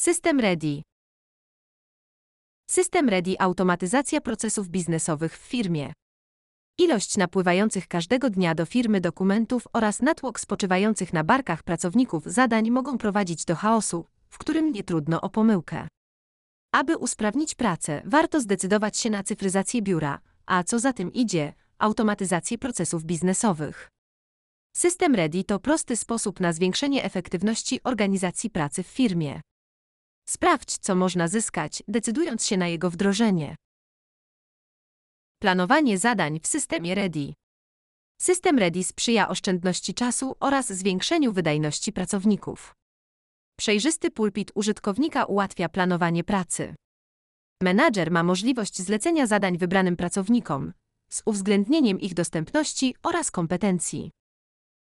System Ready. System Ready automatyzacja procesów biznesowych w firmie. Ilość napływających każdego dnia do firmy dokumentów oraz natłok spoczywających na barkach pracowników zadań mogą prowadzić do chaosu, w którym nie trudno o pomyłkę. Aby usprawnić pracę, warto zdecydować się na cyfryzację biura, a co za tym idzie, automatyzację procesów biznesowych. System Ready to prosty sposób na zwiększenie efektywności organizacji pracy w firmie. Sprawdź, co można zyskać, decydując się na jego wdrożenie. Planowanie zadań w systemie Ready. System Ready sprzyja oszczędności czasu oraz zwiększeniu wydajności pracowników. Przejrzysty pulpit użytkownika ułatwia planowanie pracy. Menadżer ma możliwość zlecenia zadań wybranym pracownikom, z uwzględnieniem ich dostępności oraz kompetencji.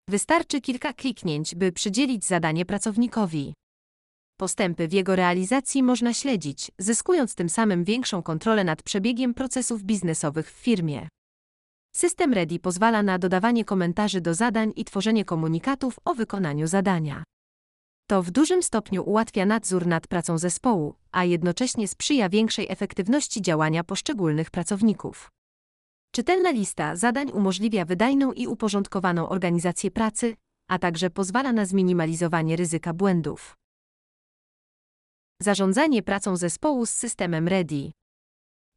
Wystarczy kilka kliknięć, by przydzielić zadanie pracownikowi. Postępy w jego realizacji można śledzić, zyskując tym samym większą kontrolę nad przebiegiem procesów biznesowych w firmie. System Ready pozwala na dodawanie komentarzy do zadań i tworzenie komunikatów o wykonaniu zadania. To w dużym stopniu ułatwia nadzór nad pracą zespołu, a jednocześnie sprzyja większej efektywności działania poszczególnych pracowników. Czytelna lista zadań umożliwia wydajną i uporządkowaną organizację pracy, a także pozwala na zminimalizowanie ryzyka błędów. Zarządzanie pracą zespołu z systemem Ready.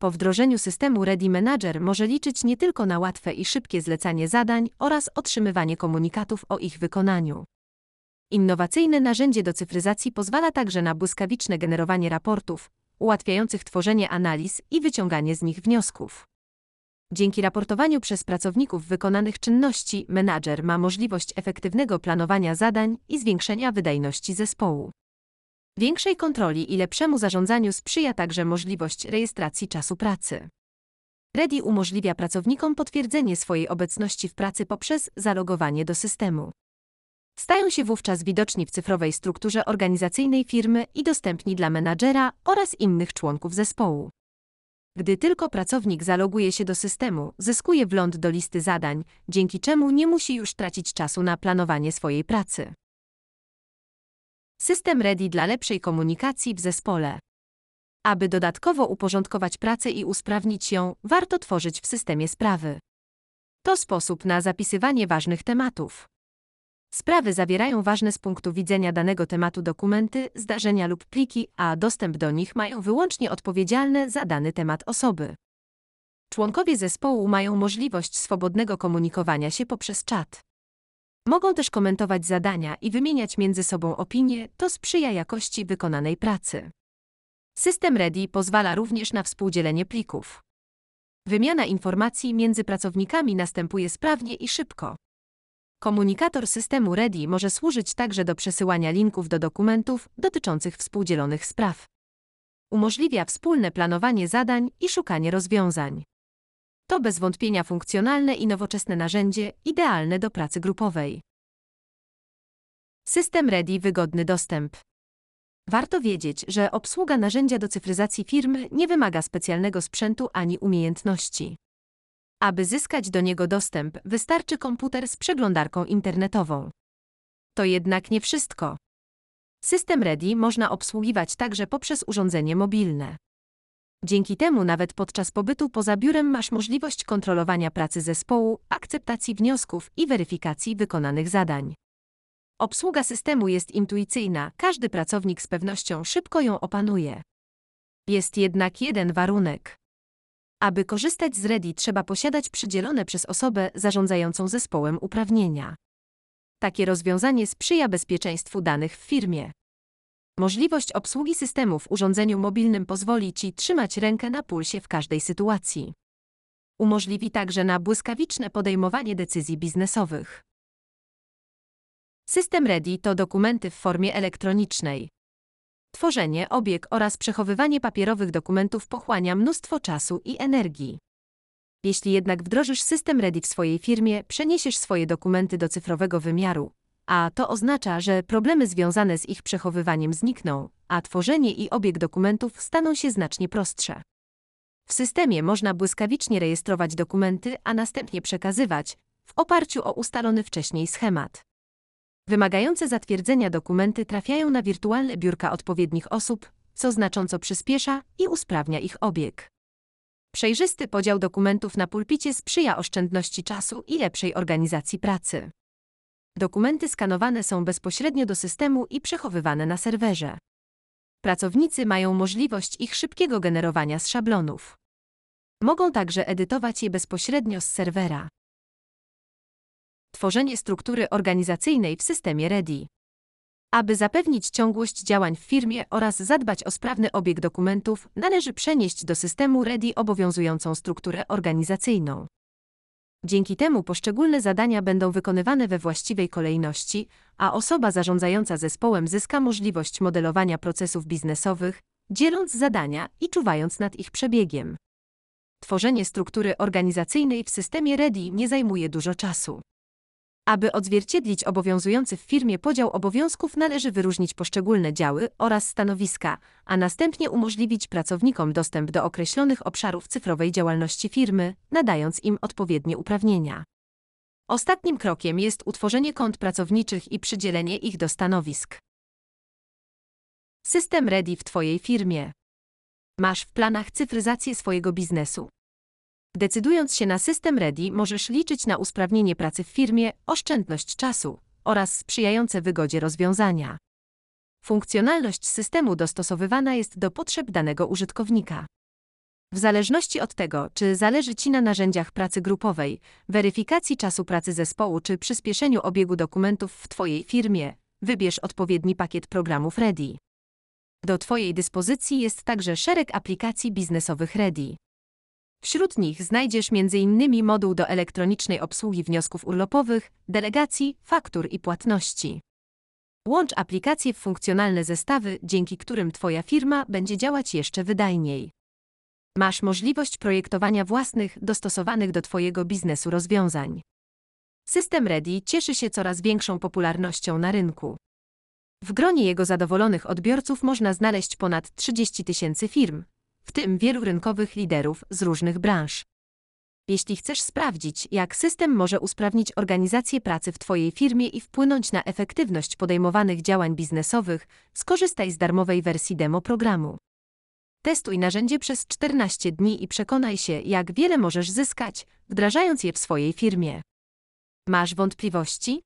Po wdrożeniu systemu Ready Manager może liczyć nie tylko na łatwe i szybkie zlecanie zadań oraz otrzymywanie komunikatów o ich wykonaniu. Innowacyjne narzędzie do cyfryzacji pozwala także na błyskawiczne generowanie raportów, ułatwiających tworzenie analiz i wyciąganie z nich wniosków. Dzięki raportowaniu przez pracowników wykonanych czynności, menadżer ma możliwość efektywnego planowania zadań i zwiększenia wydajności zespołu. Większej kontroli i lepszemu zarządzaniu sprzyja także możliwość rejestracji czasu pracy. Ready umożliwia pracownikom potwierdzenie swojej obecności w pracy poprzez zalogowanie do systemu. Stają się wówczas widoczni w cyfrowej strukturze organizacyjnej firmy i dostępni dla menadżera oraz innych członków zespołu. Gdy tylko pracownik zaloguje się do systemu, zyskuje wgląd do listy zadań, dzięki czemu nie musi już tracić czasu na planowanie swojej pracy. System Ready dla lepszej komunikacji w zespole. Aby dodatkowo uporządkować pracę i usprawnić ją, warto tworzyć w systemie sprawy. To sposób na zapisywanie ważnych tematów. Sprawy zawierają ważne z punktu widzenia danego tematu dokumenty, zdarzenia lub pliki, a dostęp do nich mają wyłącznie odpowiedzialne za dany temat osoby. Członkowie zespołu mają możliwość swobodnego komunikowania się poprzez czat. Mogą też komentować zadania i wymieniać między sobą opinie, to sprzyja jakości wykonanej pracy. System Ready pozwala również na współdzielenie plików. Wymiana informacji między pracownikami następuje sprawnie i szybko. Komunikator systemu Ready może służyć także do przesyłania linków do dokumentów dotyczących współdzielonych spraw. Umożliwia wspólne planowanie zadań i szukanie rozwiązań. To bez wątpienia funkcjonalne i nowoczesne narzędzie, idealne do pracy grupowej. System Ready wygodny dostęp. Warto wiedzieć, że obsługa narzędzia do cyfryzacji firmy nie wymaga specjalnego sprzętu ani umiejętności. Aby zyskać do niego dostęp, wystarczy komputer z przeglądarką internetową. To jednak nie wszystko. System Ready można obsługiwać także poprzez urządzenie mobilne. Dzięki temu nawet podczas pobytu poza biurem masz możliwość kontrolowania pracy zespołu, akceptacji wniosków i weryfikacji wykonanych zadań. Obsługa systemu jest intuicyjna, każdy pracownik z pewnością szybko ją opanuje. Jest jednak jeden warunek. Aby korzystać z Ready trzeba posiadać przydzielone przez osobę zarządzającą zespołem uprawnienia. Takie rozwiązanie sprzyja bezpieczeństwu danych w firmie. Możliwość obsługi systemu w urządzeniu mobilnym pozwoli Ci trzymać rękę na pulsie w każdej sytuacji. Umożliwi także na błyskawiczne podejmowanie decyzji biznesowych. System Ready to dokumenty w formie elektronicznej. Tworzenie, obieg oraz przechowywanie papierowych dokumentów pochłania mnóstwo czasu i energii. Jeśli jednak wdrożysz system Ready w swojej firmie, przeniesiesz swoje dokumenty do cyfrowego wymiaru, a to oznacza, że problemy związane z ich przechowywaniem znikną, a tworzenie i obieg dokumentów staną się znacznie prostsze. W systemie można błyskawicznie rejestrować dokumenty, a następnie przekazywać, w oparciu o ustalony wcześniej schemat. Wymagające zatwierdzenia dokumenty trafiają na wirtualne biurka odpowiednich osób, co znacząco przyspiesza i usprawnia ich obieg. Przejrzysty podział dokumentów na pulpicie sprzyja oszczędności czasu i lepszej organizacji pracy. Dokumenty skanowane są bezpośrednio do systemu i przechowywane na serwerze. Pracownicy mają możliwość ich szybkiego generowania z szablonów. Mogą także edytować je bezpośrednio z serwera. Tworzenie struktury organizacyjnej w systemie READY. Aby zapewnić ciągłość działań w firmie oraz zadbać o sprawny obieg dokumentów, należy przenieść do systemu READY obowiązującą strukturę organizacyjną. Dzięki temu poszczególne zadania będą wykonywane we właściwej kolejności, a osoba zarządzająca zespołem zyska możliwość modelowania procesów biznesowych, dzieląc zadania i czuwając nad ich przebiegiem. Tworzenie struktury organizacyjnej w systemie READY nie zajmuje dużo czasu. Aby odzwierciedlić obowiązujący w firmie podział obowiązków, należy wyróżnić poszczególne działy oraz stanowiska, a następnie umożliwić pracownikom dostęp do określonych obszarów cyfrowej działalności firmy, nadając im odpowiednie uprawnienia. Ostatnim krokiem jest utworzenie kont pracowniczych i przydzielenie ich do stanowisk. System Ready w Twojej firmie. Masz w planach cyfryzację swojego biznesu? Decydując się na system Ready, możesz liczyć na usprawnienie pracy w firmie, oszczędność czasu oraz sprzyjające wygodzie rozwiązania. Funkcjonalność systemu dostosowywana jest do potrzeb danego użytkownika. W zależności od tego, czy zależy Ci na narzędziach pracy grupowej, weryfikacji czasu pracy zespołu czy przyspieszeniu obiegu dokumentów w Twojej firmie, wybierz odpowiedni pakiet programów Ready. Do Twojej dyspozycji jest także szereg aplikacji biznesowych Ready. Wśród nich znajdziesz m.in. moduł do elektronicznej obsługi wniosków urlopowych, delegacji, faktur i płatności. Łącz aplikacje w funkcjonalne zestawy, dzięki którym Twoja firma będzie działać jeszcze wydajniej. Masz możliwość projektowania własnych, dostosowanych do Twojego biznesu rozwiązań. System Ready cieszy się coraz większą popularnością na rynku. W gronie jego zadowolonych odbiorców można znaleźć ponad 30 tysięcy firm, w tym wielu rynkowych liderów z różnych branż. Jeśli chcesz sprawdzić, jak system może usprawnić organizację pracy w Twojej firmie i wpłynąć na efektywność podejmowanych działań biznesowych, skorzystaj z darmowej wersji demo programu. Testuj narzędzie przez 14 dni i przekonaj się, jak wiele możesz zyskać, wdrażając je w swojej firmie. Masz wątpliwości?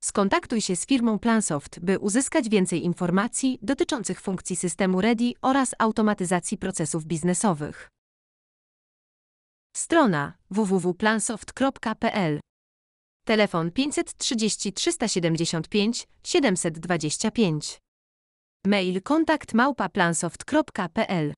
Skontaktuj się z firmą Plansoft, by uzyskać więcej informacji dotyczących funkcji systemu Ready oraz automatyzacji procesów biznesowych. Strona www.plansoft.pl Telefon 530 375 725 Mail kontakt małpa plansoft.pl